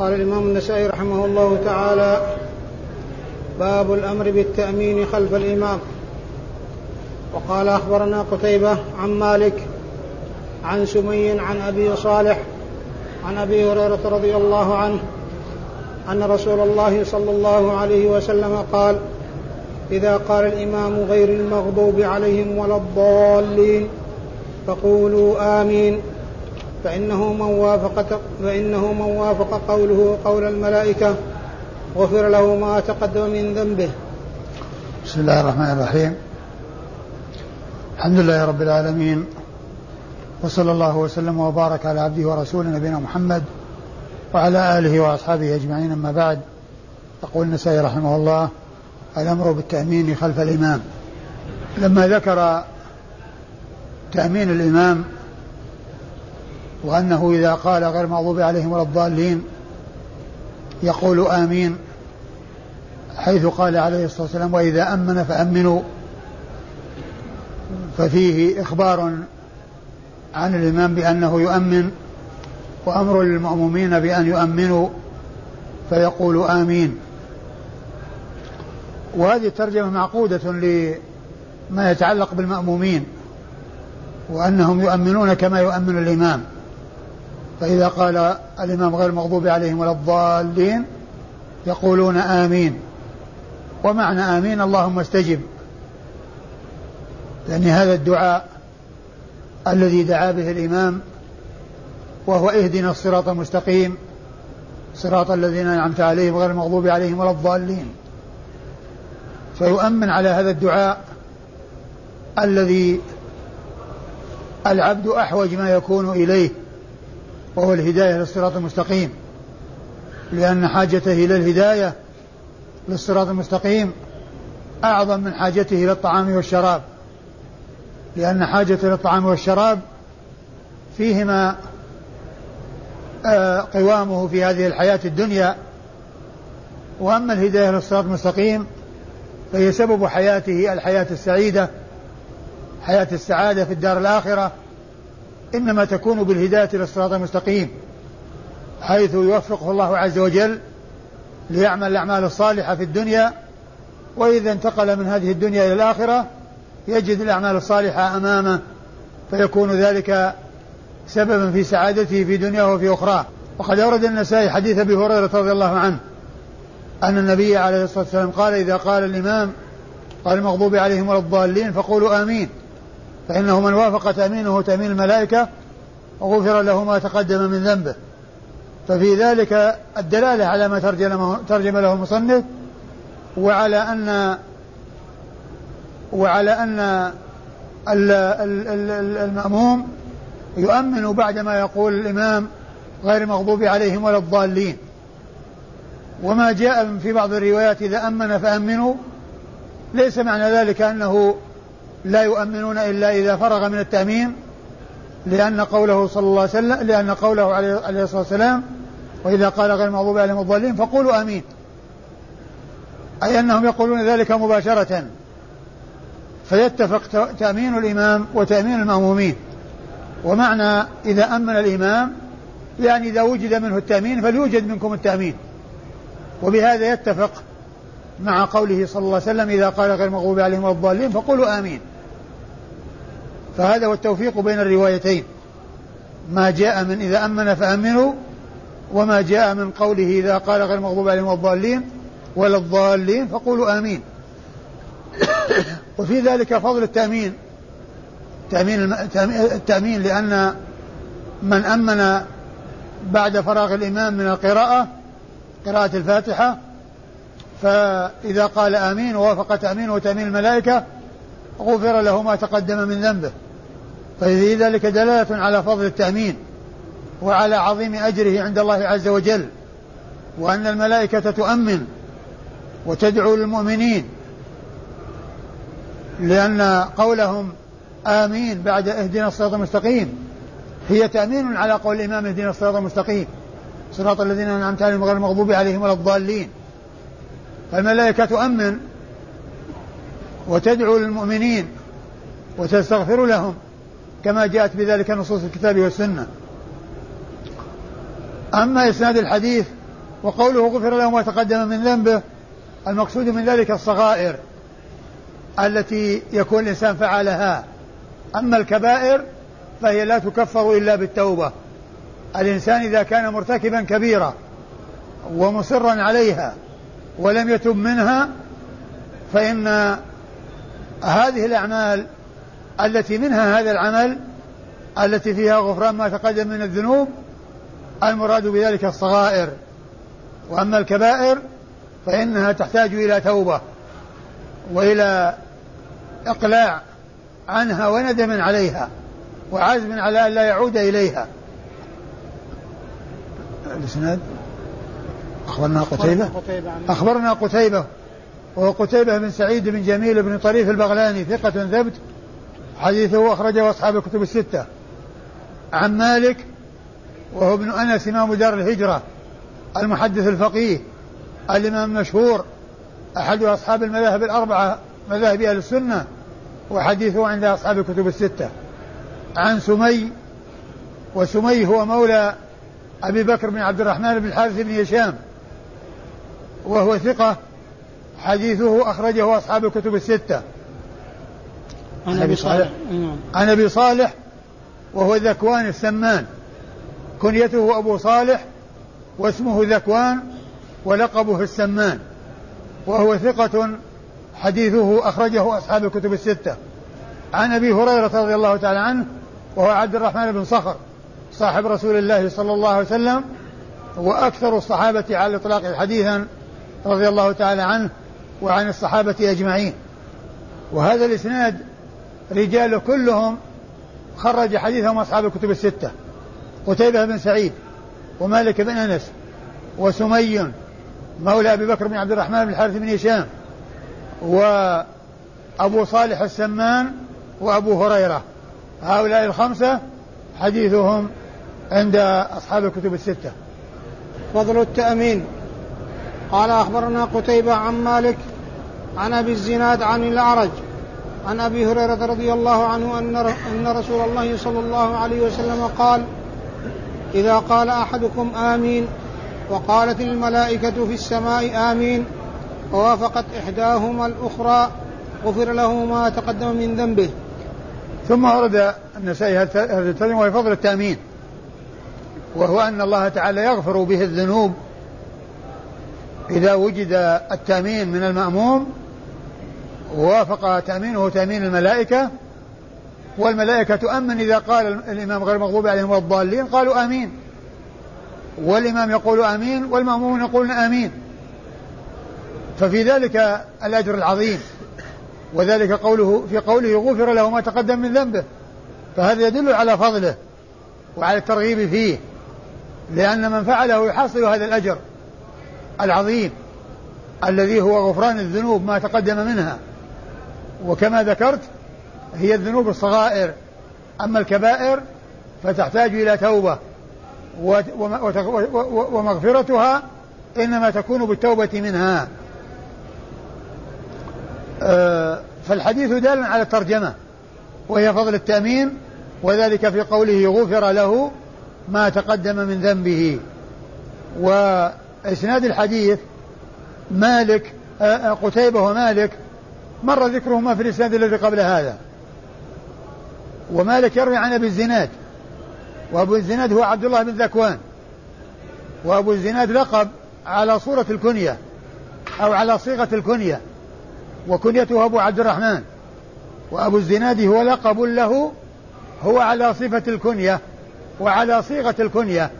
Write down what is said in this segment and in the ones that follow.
قال الإمام النسائي رحمه الله تعالى باب الأمر بالتأمين خلف الإمام. وقال أخبرنا قتيبة عن مالك عن سمي عن أبي صالح عن أبي هريرة رضي الله عنه أن رسول الله صلى الله عليه وسلم قال إذا قال الإمام غير المغضوب عليهم ولا الضالين فقولوا آمين. فإنه من وافق فإنه من وافق قوله قول الملائكة غفر له ما تقدم من ذنبه. بسم الله الرحمن الرحيم. الحمد لله رب العالمين وصلى الله وسلم وبارك على عبده ورسوله نبينا محمد وعلى آله وأصحابه أجمعين أما بعد يقول النسائي رحمه الله الأمر بالتأمين خلف الإمام لما ذكر تأمين الإمام وأنه إذا قال غير مغضوب عليهم ولا الضالين يقول آمين حيث قال عليه الصلاة والسلام وإذا أمن فأمنوا. ففيه إخبار عن الإمام بأنه يؤمن وأمر للمأمومين بأن يؤمنوا فيقول آمين. وهذه الترجمة معقودة لما يتعلق بالمأمومين وأنهم يؤمنون كما يؤمن الإمام. فإذا قال الإمام غير المغضوب عليهم ولا الضالين يقولون آمين. ومعنى آمين اللهم استجب. لأن هذا الدعاء الذي دعا به الإمام وهو اهدنا الصراط المستقيم صراط الذين أنعمت عليهم غير المغضوب عليهم ولا الضالين. فيؤمن على هذا الدعاء الذي العبد أحوج ما يكون إليه. وهو الهداية للصراط المستقيم. لأن حاجته إلى الهداية للصراط المستقيم أعظم من حاجته إلى الطعام والشراب. لأن حاجته إلى الطعام والشراب فيهما آه، قوامه في هذه الحياة الدنيا. وأما الهداية للصراط المستقيم فهي سبب حياته الحياة السعيدة حياة السعادة في الدار الآخرة. إنما تكون بالهداية للصراط المستقيم حيث يوفقه الله عز وجل ليعمل الأعمال الصالحة في الدنيا وإذا انتقل من هذه الدنيا إلى الآخرة يجد الأعمال الصالحة أمامه فيكون ذلك سببا في سعادته في دنياه وفي أخراه. وقد أورد النسائي حديث أبي هريرة رضي الله عنه أن النبي عليه الصلاة والسلام قال إذا قال الإمام قال المغضوب عليهم ولا الضالين فقولوا آمين. فإنه من وافق تأمينه تأمين الملائكة غفر له ما تقدم من ذنبه. ففي ذلك الدلالة على ما ترجم, له المصنف وعلى أن وعلى أن المأموم يؤمن بعدما يقول الإمام غير المغضوب عليهم ولا الضالين. وما جاء في بعض الروايات إذا أمن فأمنوا ليس معنى ذلك أنه لا يؤمنون إلا إذا فرغ من التأمين لأن قوله صلى الله عليه وسلم لأن قوله عليه الصلاة والسلام وإذا قال غير المغضوب عليهم الضالين فقولوا آمين. أي أنهم يقولون ذلك مباشرة. فيتفق تأمين الإمام وتأمين المأمومين. ومعنى إذا أمن الإمام يعني إذا وجد منه التأمين فليوجد منكم التأمين. وبهذا يتفق مع قوله صلى الله عليه وسلم إذا قال غير المغضوب عليهم الضالين فقولوا آمين. فهذا هو التوفيق بين الروايتين. ما جاء من إذا أمن فأمنوا وما جاء من قوله إذا قال غير المغضوب عليهم ولا الضالين ولا الضالين فقولوا آمين. وفي ذلك فضل التأمين. تأمين التأمين لأن من أمن بعد فراغ الإمام من القراءة قراءة الفاتحة فإذا قال آمين ووافق تأمين وتأمين الملائكة غفر له ما تقدم من ذنبه. ففي ذلك دلالة على فضل التأمين وعلى عظيم أجره عند الله عز وجل وأن الملائكة تؤمن وتدعو للمؤمنين لأن قولهم آمين بعد اهدنا الصراط المستقيم. هي تأمين على قول الإمام اهدنا الصراط المستقيم. صراط الذين أنعمت عليهم غير المغضوب عليهم ولا الضالين. فالملائكة تؤمن وتدعو للمؤمنين وتستغفر لهم كما جاءت بذلك نصوص الكتاب والسنة. أما إسناد الحديث وقوله غفر له ما تقدم من ذنبه المقصود من ذلك الصغائر التي يكون الإنسان فعلها. أما الكبائر فهي لا تكفر إلا بالتوبة. الإنسان إذا كان مرتكبا كبيرة ومصرا عليها ولم يتب منها فإن هذه الأعمال التي منها هذا العمل التي فيها غفران ما تقدم من الذنوب المراد بذلك الصغائر. وأما الكبائر فإنها تحتاج إلى توبة وإلى إقلاع عنها وندم عليها وعزم على أن لا يعود إليها. الإسناد؟ أخبرنا قتيبة؟ أخبرنا قتيبة وهو قتيبة بن سعيد بن جميل بن طريف البغلاني ثقة ثبت. حديثه أخرجه أصحاب الكتب الستة. عن مالك وهو ابن أنس إمام دار الهجرة. المحدث الفقيه. الإمام المشهور. أحد أصحاب المذاهب الأربعة مذاهب أهل السنة. وحديثه عند أصحاب الكتب الستة. عن سمي وسمي هو مولى أبي بكر بن عبد الرحمن بن الحارث بن هشام. وهو ثقة حديثه أخرجه أصحاب الكتب الستة. عن أبي صالح. نعم. عن أبي صالح وهو ذكوان السمان. كنيته أبو صالح واسمه ذكوان ولقبه السمان. وهو ثقة حديثه أخرجه أصحاب الكتب الستة. عن أبي هريرة رضي الله تعالى عنه وهو عبد الرحمن بن صخر صاحب رسول الله صلى الله عليه وسلم. وأكثر الصحابة على الإطلاق حديثا رضي الله تعالى عنه وعن الصحابة أجمعين. وهذا الإسناد رجال كلهم خرج حديثهم أصحاب الكتب الستة. قتيبة بن سعيد ومالك بن أنس وسمي مولى أبي بكر بن عبد الرحمن بن الحارث بن هشام وأبو صالح السمان وأبو هريرة. هؤلاء الخمسة حديثهم عند أصحاب الكتب الستة. فضل التأمين. قال أخبرنا قتيبة عن مالك عن أبي الزناد عن الأعرج عن أبي هريرة رضي الله عنه أن أن رسول الله صلى الله عليه وسلم قال إذا قال أحدكم آمين وقالت الملائكة في السماء آمين ووافقت إحداهما الأخرى غفر له ما تقدم من ذنبه. ثم ورد النسائي هذا الترجمة وهي فضل التأمين وهو أن الله تعالى يغفر به الذنوب إذا وجد التأمين من المأموم ووافق تأمينه تأمين الملائكة والملائكة تؤمن إذا قال الإمام غير المغضوب عليهم والضالين قالوا آمين. والإمام يقول آمين والمأمومون يقولون آمين. ففي ذلك الأجر العظيم وذلك قوله في قوله غفر له ما تقدم من ذنبه. فهذا يدل على فضله وعلى الترغيب فيه لأن من فعله يحصل هذا الأجر. العظيم الذي هو غفران الذنوب ما تقدم منها. وكما ذكرت هي الذنوب الصغائر. أما الكبائر فتحتاج إلى توبة ومغفرتها إنما تكون بالتوبة منها. آه، فالحديث دال على الترجمة وهي فضل التأمين وذلك في قوله غفر له ما تقدم من ذنبه. وإسناد الحديث مالك آه، آه، قتيبة ومالك مر ذكرهما في الإسناد الذي قبل هذا. ومالك يروي عن أبي الزناد وأبو الزناد هو عبد الله بن ذكوان وأبو الزناد لقب على صورة الكنية أو على صيغة الكنية وكنيته أبو عبد الرحمن وأبو الزناد هو لقب له هو على صفة الكنية وعلى صيغة الكنية.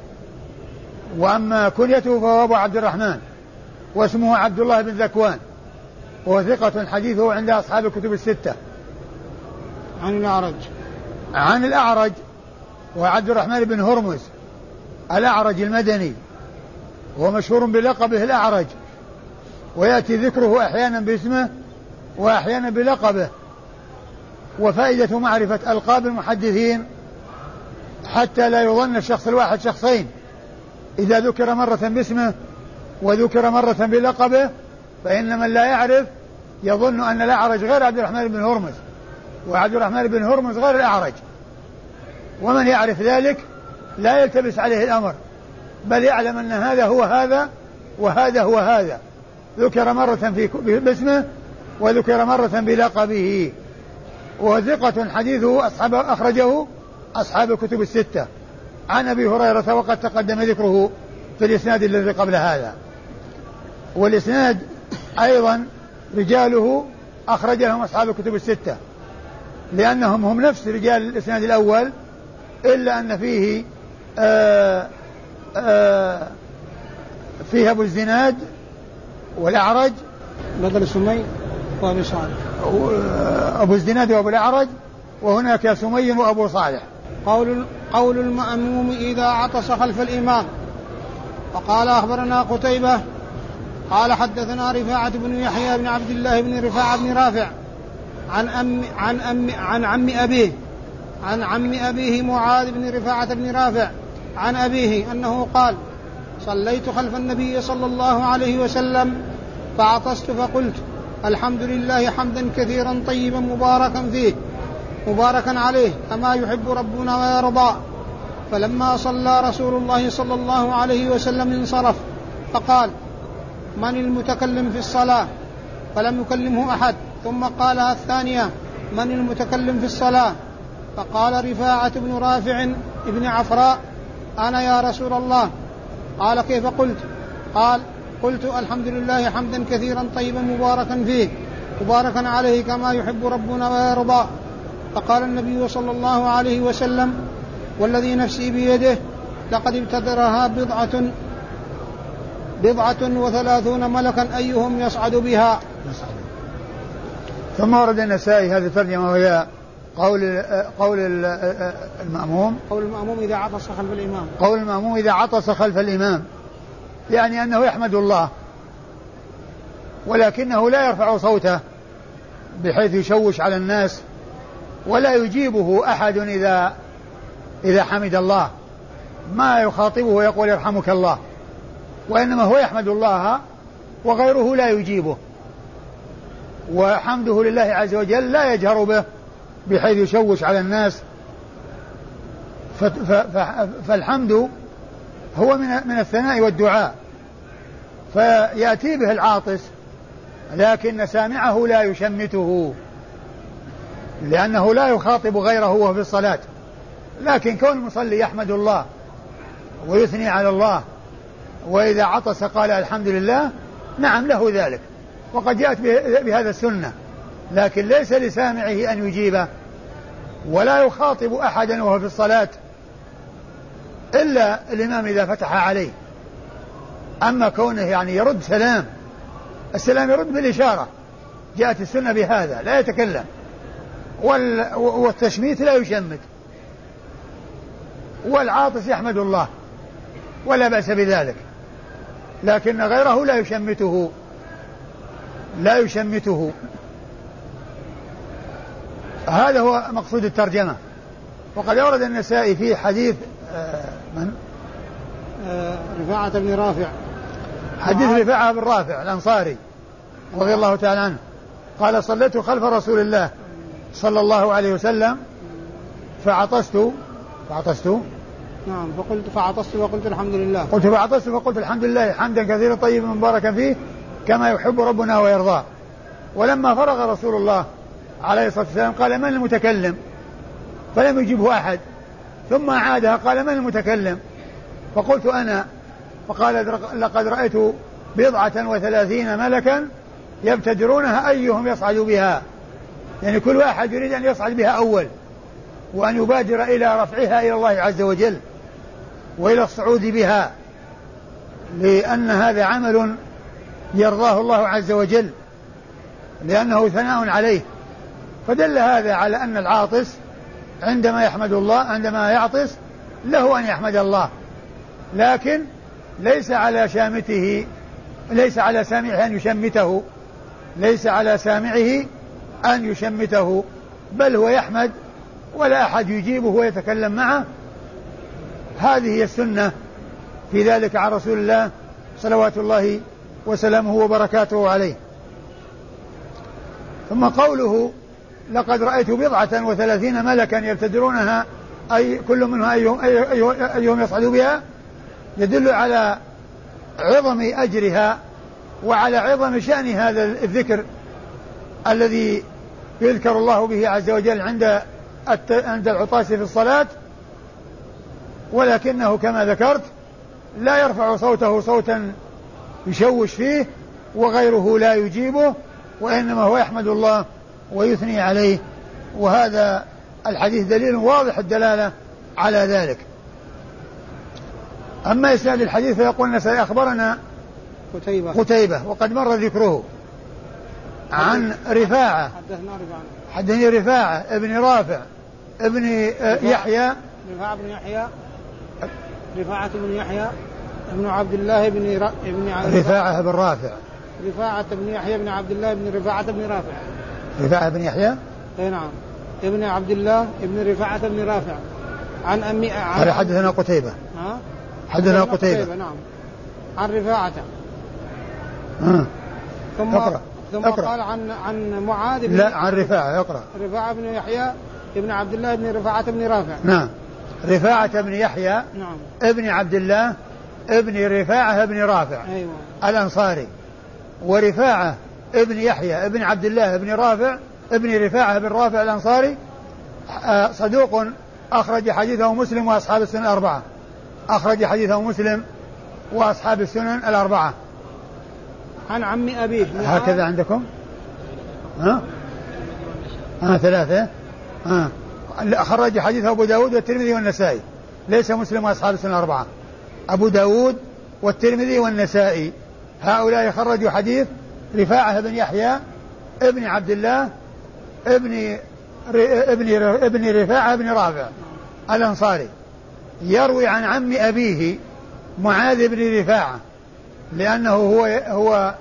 وأما كنيته فهو أبو عبد الرحمن واسمه عبد الله بن ذكوان وهو ثقة حديثه عند أصحاب الكتب الستة. عن الأعرج. عن الأعرج وعبد الرحمن بن هرمز الأعرج المدني وهو مشهور بلقبه الأعرج ويأتي ذكره أحيانا باسمه وأحيانا بلقبه وفائدة معرفة ألقاب المحدثين حتى لا يظن الشخص الواحد شخصين. إذا ذكر مرة باسمه وذكر مرة بلقبه فإن من لا يعرف يظن أن الأعرج غير عبد الرحمن بن هرمز وعبد الرحمن بن هرمز غير الأعرج. ومن يعرف ذلك لا يلتبس عليه الأمر بل يعلم أن هذا هو هذا وهذا هو هذا. ذكر مرة في باسمه وذكر مرة بلقبه. وهو ثقة حديثه أصحاب أخرجه أصحاب الكتب الستة. عن أبي هريرة وقد تقدم ذكره في الإسناد الذي قبل هذا. والإسناد أيضا رجاله أخرجهم أصحاب الكتب الستة لأنهم هم نفس رجال الإسناد الأول إلا أن فيه آآ آآ فيه أبو الزناد والأعرج. بدل سمي وأبي صالح. أبو الزناد وأبو الأعرج وهناك سمي وأبو صالح. قول قول المأموم إذا عطس خلف الإمام. وقال أخبرنا قتيبة قال حدثنا رفاعة بن يحيى بن عبد الله بن رفاعة بن رافع عن أم عن أم عن عم أبيه عن عم أبيه معاذ بن رفاعة بن رافع عن أبيه أنه قال صليت خلف النبي صلى الله عليه وسلم فعطست فقلت الحمد لله حمدا كثيرا طيبا مباركا فيه. مباركا عليه كما يحب ربنا ويرضى. فلما صلى رسول الله صلى الله عليه وسلم انصرف فقال من المتكلم في الصلاة؟ فلم يكلمه أحد. ثم قالها الثانية من المتكلم في الصلاة؟ فقال رفاعة بن رافع ابن عفراء أنا يا رسول الله. قال كيف قلت؟ قال قلت الحمد لله حمدا كثيرا طيبا مباركا فيه مباركا عليه كما يحب ربنا ويرضى. فقال النبي صلى الله عليه وسلم والذي نفسي بيده لقد ابتدرها بضعة بضعة وثلاثون ملكا أيهم يصعد بها. ثم ورد النسائي هذه الترجمة وهي قول قول المأموم. قول المأموم إذا عطس خلف الإمام. قول المأموم إذا عطس خلف الإمام. يعني أنه يحمد الله ولكنه لا يرفع صوته بحيث يشوش على الناس. ولا يجيبه أحد إذا إذا حمد الله. ما يخاطبه ويقول يرحمك الله. وإنما هو يحمد الله وغيره لا يجيبه. وحمده لله عز وجل لا يجهر به بحيث يشوش على الناس. فالحمد هو من من الثناء والدعاء. فيأتي به العاطس لكن سامعه لا يشمته. لأنه لا يخاطب غيره وهو في الصلاة. لكن كون المصلي يحمد الله ويثني على الله وإذا عطس قال الحمد لله نعم له ذلك. وقد جاءت بهذا السنة. لكن ليس لسامعه أن يجيبه. ولا يخاطب أحدا وهو في الصلاة. إلا الإمام إذا فتح عليه. أما كونه يعني يرد سلام السلام يرد بالإشارة. جاءت السنة بهذا لا يتكلم. والتشميت لا يشمت. والعاطس يحمد الله ولا بأس بذلك. لكن غيره لا يشمته لا يشمته. هذا هو مقصود الترجمة. وقد أورد النسائي في حديث آه، من؟ آه، رفاعة بن رافع. حديث رفاعة بن رافع الأنصاري رضي الله تعالى عنه. قال صليت خلف رسول الله. صلى الله عليه وسلم فعطست. فعطست؟ نعم فقلت فعطست وقلت الحمد لله. قلت فعطست فقلت الحمد لله حمدا كثيرا طيبا مباركا فيه كما يحب ربنا ويرضاه ولما فرغ رسول الله عليه الصلاة والسلام قال من المتكلم؟ فلم يجبه أحد. ثم أعادها قال من المتكلم؟ فقلت أنا. فقال لقد رأيت بضعة وثلاثين ملكا يبتدرونها أيهم يصعد بها؟ يعني كل واحد يريد أن يصعد بها أول وأن يبادر إلى رفعها إلى الله عز وجل وإلى الصعود بها لأن هذا عمل يرضاه الله عز وجل لأنه ثناء عليه. فدل هذا على أن العاطس عندما يحمد الله عندما يعطس له أن يحمد الله. لكن ليس على شامته ليس على سامعه أن يشمته ليس على سامعه أن يشمته بل هو يحمد ولا أحد يجيبه ويتكلم معه. هذه هي السنة في ذلك عن رسول الله صلوات الله وسلامه وبركاته عليه. ثم قوله لقد رأيت بضعة وثلاثين ملكا يبتدرونها أي كل منها أيهم, أيهم يصعد بها يدل على عظم أجرها وعلى عظم شأن هذا الذكر الذي يذكر الله به عز وجل عند عند العطاس في الصلاة ولكنه كما ذكرت لا يرفع صوته صوتا يشوش فيه وغيره لا يجيبه وإنما هو يحمد الله ويثني عليه. وهذا الحديث دليل واضح الدلالة على ذلك. أما إسناد الحديث فيقول النسائي أخبرنا قتيبة. قتيبة وقد مر ذكره. عن رفاعة. حدثنا رفاعة حدثني رفاعة ابن رافع ابن يحيى. رفاعة بن يحيى. رفاعة بن يحيى ابن عبد الله بن ر... ابن رفاعة بن رافع. رفاعة بن يحيى بن عبد الله بن رفاعة بن رافع. رفاعة بن يحيى؟ أي نعم. ابن عبد الله ابن رفاعة بن رافع. عن أمي عن قال حدثنا قتيبة. ها؟ حدثنا قتيبة. نعم. عن رفاعة. ها. ثم اقرأ. ثم اقرأ. قال عن عن معاذ بن لا عن رفاعة اقرأ. رفاعة بن يحيى ابن عبد الله بن رفاعة بن رافع. نعم. رفاعة بن يحيى نعم. ابن عبد الله ابن رفاعة بن رافع أيوه. الأنصاري. ورفاعة ابن يحيى ابن عبد الله ابن رافع ابن رفاعة بن رافع الأنصاري آه، صدوق أخرج حديثه مسلم وأصحاب السنن الأربعة. أخرج حديثه مسلم وأصحاب السنن الأربعة. عن عم أبيه. هكذا عندكم؟ ها؟ ها ثلاثة. ها. خرج حديث أبو داود والترمذي والنسائي. ليس مسلم وأصحاب السنن الأربعة. أبو داود والترمذي والنسائي. هؤلاء خرجوا حديث رفاعة بن يحيى ابن عبد الله ابن ابن ابن رفاعة بن رافع الأنصاري. يروي عن عم أبيه معاذ بن رفاعة. لأنه هو هو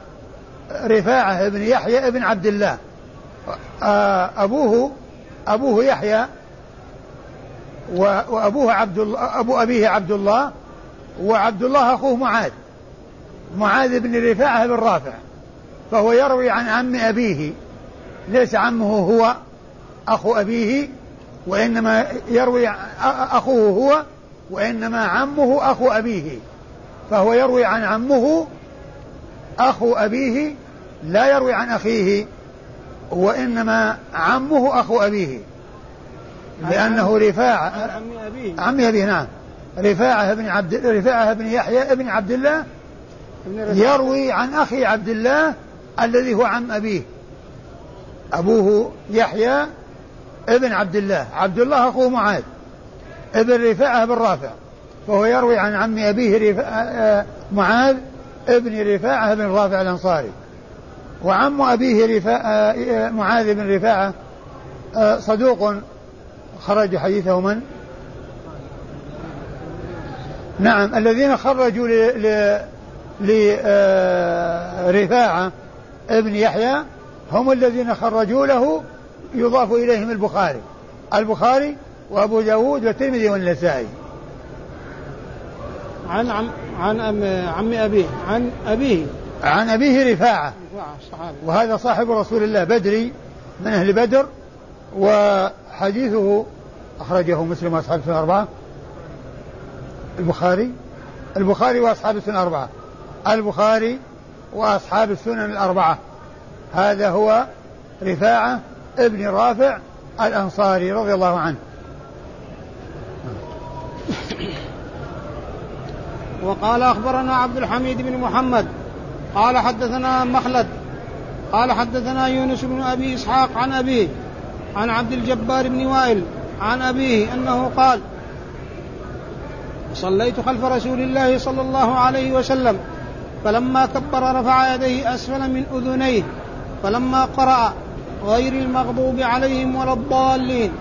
رفاعة بن يحيى بن عبد الله. آه، أبوه أبوه يحيى وأبوه عبد الله أبو أبيه عبد الله وعبد الله أخوه معاذ. معاذ بن رفاعة بن رافع. فهو يروي عن عم أبيه. ليس عمه هو أخو أبيه وإنما يروي أخوه هو وإنما عمه أخو أبيه. فهو يروي عن عمه أخو أبيه لا يروي عن أخيه وإنما عمه أخو أبيه لأنه رفاعة. عم أبيه. عم أبيه نعم. رفاعة بن عبد رفاعة بن يحيى بن عبد الله. يروي عن أخي عبد الله الذي هو عم أبيه. أبوه يحيى ابن عبد الله. عبد الله أخوه معاذ. ابن رفاعة بن رافع. فهو يروي عن عم أبيه رفاعة آه، معاذ ابن رفاعة بن رافع الأنصاري. وعم أبيه رفاعة آه، معاذ بن رفاعة آه، صدوق خرج حديثه من؟ نعم الذين خرجوا لرفاعة ابن يحيى هم الذين خرجوا له يضاف إليهم البخاري. البخاري وأبو داود والترمذي والنسائي. عن عم عن أم عم أبيه. عن أبيه. عن أبيه رفاعة. رفاعة الصحابي وهذا صاحب رسول الله بدري من أهل بدر وحديثه أخرجه مسلم وأصحاب السنة الأربعة. البخاري البخاري وأصحاب السنة الأربعة. البخاري وأصحاب السنن الأربعة. هذا هو رفاعة ابن رافع الأنصاري رضي الله عنه. وقال أخبرنا عبد الحميد بن محمد قال حدثنا مخلد قال حدثنا يونس بن أبي إسحاق عن أبيه عن عبد الجبار بن وائل عن أبيه أنه قال صليت خلف رسول الله صلى الله عليه وسلم فلما كبر رفع يديه أسفل من أذنيه فلما قرأ غير المغضوب عليهم ولا الضالين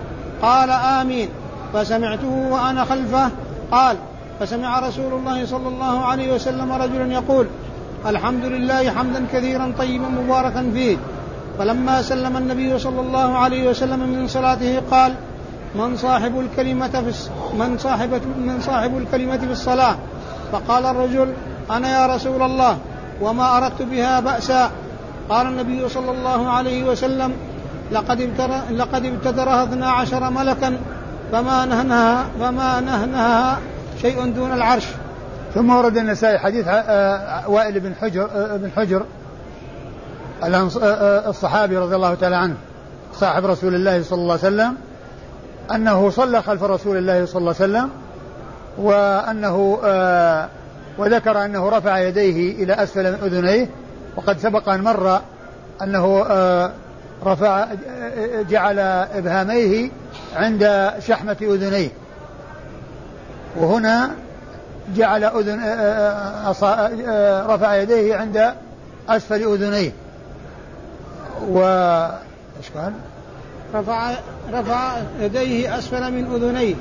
قال آمين فسمعته وأنا خلفه قال فسمع رسول الله صلى الله عليه وسلم رجلا يقول الحمد لله حمدا كثيرا طيبا مباركا فيه فلما سلم النبي صلى الله عليه وسلم من صلاته قال من صاحب الكلمة في. من صاحب من صاحب الكلمة في الصلاة فقال الرجل أنا يا رسول الله وما أردت بها بأسا قال النبي صلى الله عليه وسلم لقد ابتر لقد ابتدرها اثنا عشر ملكا فما نهنها فما نهنها شيء دون العرش. ثم ورد النسائي حديث وائل بن حجر بن حجر الصحابي رضي الله تعالى عنه صاحب رسول الله صلى الله عليه وسلم أنه صلى خلف رسول الله صلى الله عليه وسلم وأنه آه وذكر أنه رفع يديه إلى أسفل من أذنيه وقد سبق أن مر أنه آه رفع جعل إبهاميه عند شحمة أذنيه. وهنا جعل أذن آه، آه، رفع يديه عند أسفل أذنيه. و إيش قال؟ رفع رفع يديه أسفل من أذنيه.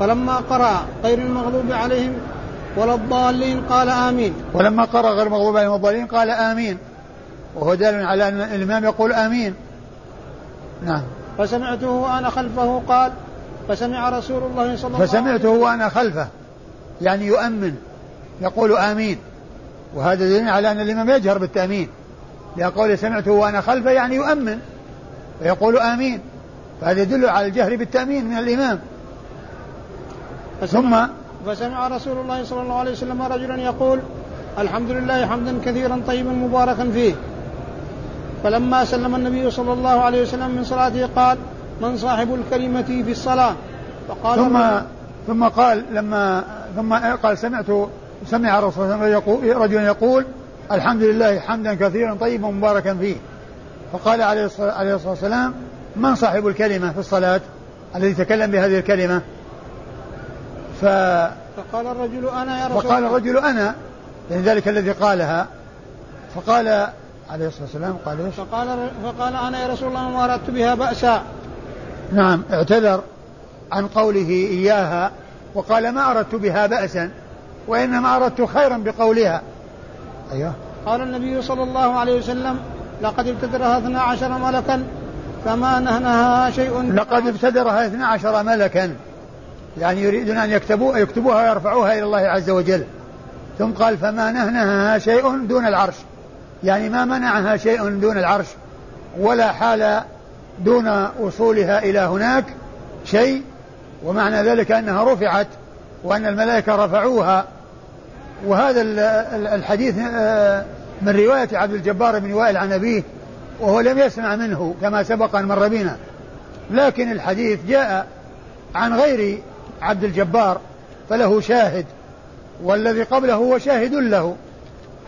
فلما قرأ غير المغضوب عليهم ولا الضالين قال آمين. ولما قرأ غير المغضوب عليهم ولا الضالين قال آمين. وهو دال على أن الإمام يقول آمين. نعم. فسمعته وأنا خلفه قال فسمع رسول الله صلى الله عليه وسلم. فسمعته وأنا خلفه يعني يؤمن يقول آمين. وهذا دليل على أن الإمام يجهر بالتأمين. لقول سمعته وأنا خلفه يعني يؤمن ويقول آمين. فهذا يدل على الجهر بالتأمين من الإمام. ثم؟ فسمع رسول الله صلى الله عليه وسلم رجلا يقول الحمد لله حمدا كثيرا طيبا مباركا فيه. فلما سلم النبي صلى الله عليه وسلم من صلاته قال من صاحب الكلمة في الصلاة؟ فقال ثم ثم قال لما ثم قال سمعت سمع رسول الله يقول رجل يقول الحمد لله حمدا كثيرا طيبا مباركا فيه. فقال عليه الصلاة والسلام من صاحب الكلمة في الصلاة؟ الذي تكلم بهذه الكلمة. ف فقال الرجل أنا يا رسول فقال الرجل أنا. يعني ذلك الذي قالها. فقال عليه الصلاة والسلام قال إيش؟ فقال فقال أنا يا رسول الله ما أردت بها بأسا. نعم اعتذر عن قوله إياها وقال ما أردت بها بأسا وإنما أردت خيرا بقولها. أيوه. قال النبي صلى الله عليه وسلم لقد ابتدرها اثنا عشر ملكا فما نهنها شيء لقد ابتدرها اثنا عشر ملكا. يعني يريدون أن يكتبوا يكتبوها ويرفعوها إلى الله عز وجل. ثم قال فما نهنها شيء دون العرش. يعني ما منعها شيء دون العرش ولا حال دون وصولها إلى هناك شيء ومعنى ذلك أنها رفعت وأن الملائكة رفعوها. وهذا الحديث آه، من رواية عبد الجبار بن وائل عن أبيه وهو لم يسمع منه كما سبق أن مر بنا. لكن الحديث جاء عن غير عبد الجبار فله شاهد والذي قبله هو شاهد له.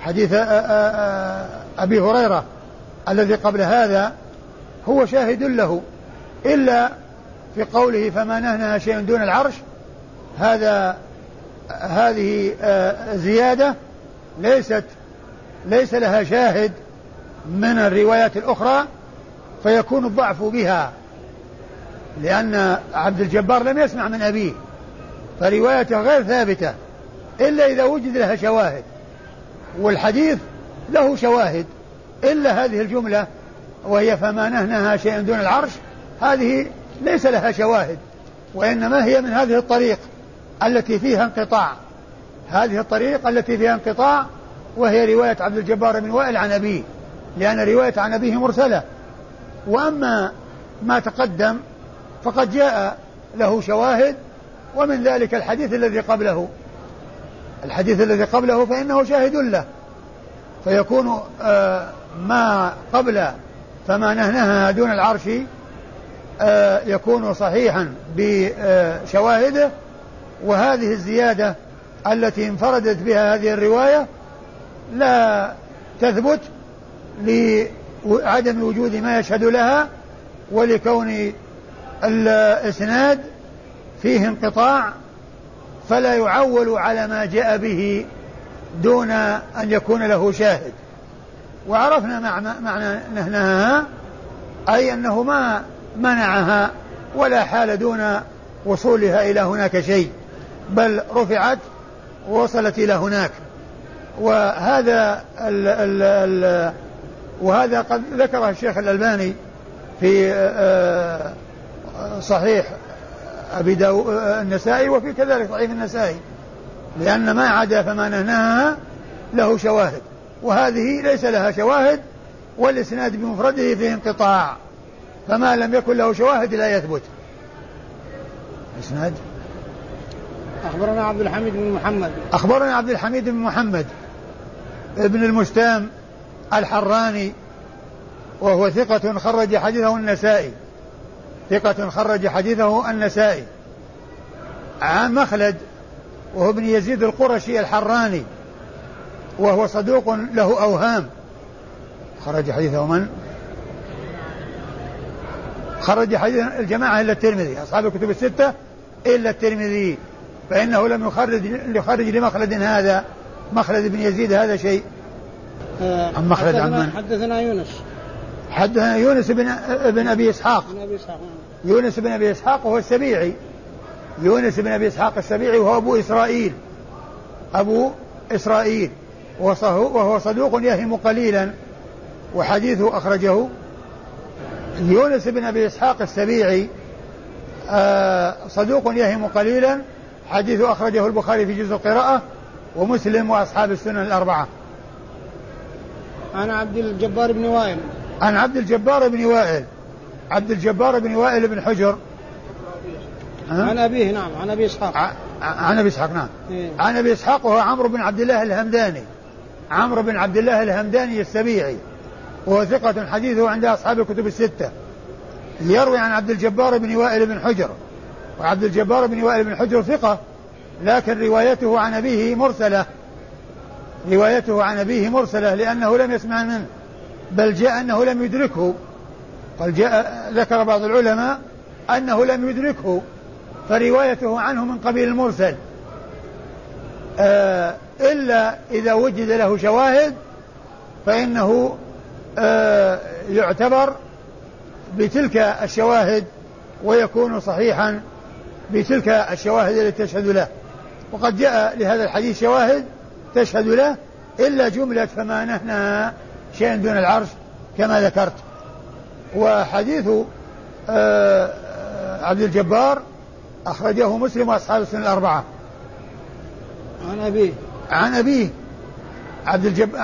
حديث آه، آه، أبي هريرة الذي قبل هذا هو شاهد له. إلا في قوله فما نهنها شيء دون العرش هذا هذه آه، زيادة ليست ليس لها شاهد من الروايات الأخرى فيكون الضعف بها لأن عبد الجبار لم يسمع من أبيه فروايته غير ثابتة إلا إذا وجد لها شواهد والحديث له شواهد إلا هذه الجملة وهي فما نهنها شيء دون العرش هذه ليس لها شواهد وإنما هي من هذه الطريق التي فيها انقطاع. هذه الطريق التي فيها انقطاع وهي رواية عبد الجبار بن وائل عن أبيه لأن رواية عن أبيه مرسلة. وأما ما تقدم فقد جاء له شواهد ومن ذلك الحديث الذي قبله. الحديث الذي قبله فإنه شاهد له. فيكون آه ما قبل فما نهنها دون العرش آه يكون صحيحا بشواهده. وهذه الزيادة التي انفردت بها هذه الرواية لا تثبت لعدم وجود ما يشهد لها ولكون الإسناد فيه انقطاع فلا يعول على ما جاء به دون أن يكون له شاهد. وعرفنا معنى نهنها أي أنه ما منعها ولا حال دون وصولها إلى هناك شيء بل رفعت ووصلت إلى هناك. وهذا ال ال ال وهذا قد ذكره الشيخ الألباني في آه، صحيح أبي داو النسائي وفي كذلك ضعيف النسائي لأن ما عدا فما نهناها له شواهد. وهذه ليس لها شواهد والإسناد بمفرده فيه انقطاع فما لم يكن له شواهد لا يثبت. إسناد؟ أخبرنا عبد الحميد بن محمد. أخبرنا عبد الحميد بن محمد ابن المستام الحراني وهو ثقة خرج حديثه النسائي. ثقة خرج حديثه النسائي. عن مخلد وهو ابن يزيد القرشي الحراني. وهو صدوق له أوهام. خرج حديثه من؟ خرج حديث الجماعة إلا الترمذي أصحاب الكتب الستة إلا الترمذي فإنه لم يخرج يخرج لمخلد هذا مخلد بن يزيد هذا شيء. آه، عن مخلد عن من؟ حدثنا يونس. حدثنا يونس بن ابن أبي إسحاق. بن أبي إسحاق يونس بن أبي إسحاق وهو السبيعي. يونس بن أبي إسحاق السبيعي وهو أبو إسرائيل. أبو إسرائيل. وهو صدوق يهم قليلا وحديثه أخرجه يونس بن أبي إسحاق السبيعي آه، صدوق يهم قليلا حديثه أخرجه البخاري في جزء القراءة ومسلم وأصحاب السنن الأربعة. عن عبد الجبار بن وائل. عن عبد الجبار بن وائل. عبد الجبار بن وائل بن حجر. عن أبيه نعم عن أبي إسحاق. عن أبي إسحاق نعم. إيه. عن أبي إسحاق وهو عمرو بن عبد الله الهمداني. عمرو بن عبد الله الهمداني السبيعي وهو ثقة حديثه عند أصحاب الكتب الستة. يروي عن عبد الجبار بن وائل بن حجر وعبد الجبار بن وائل بن حجر ثقة لكن روايته عن أبيه مرسلة. روايته عن أبيه مرسلة لأنه لم يسمع منه بل جاء أنه لم يدركه. قال جاء ذكر بعض العلماء أنه لم يدركه فروايته عنه من قبيل المرسل. آه إلا إذا وجد له شواهد فإنه آه يعتبر بتلك الشواهد ويكون صحيحا بتلك الشواهد التي تشهد له. وقد جاء لهذا الحديث شواهد تشهد له إلا جملة فما نهنا شيء دون العرش كما ذكرت. وحديث آه، عبد الجبار أخرجه مسلم وأصحاب السنة الأربعة. عن أبيه. عن أبيه عبد الجب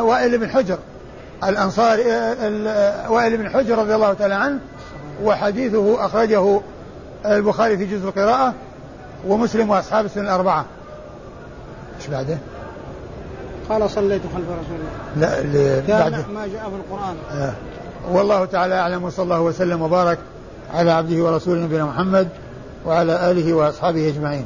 وائل بن حجر. الأنصاري وائل بن حجر رضي الله تعالى عنه وحديثه أخرجه البخاري في جزء القراءة ومسلم وأصحاب السنة الأربعة. إيش بعده؟ قال صليت خلف رسول الله. لا كان ما جاء في القرآن. آه. والله تعالى أعلم وصلى الله وسلم وبارك على عبده ورسوله نبينا محمد وعلى آله وأصحابه أجمعين.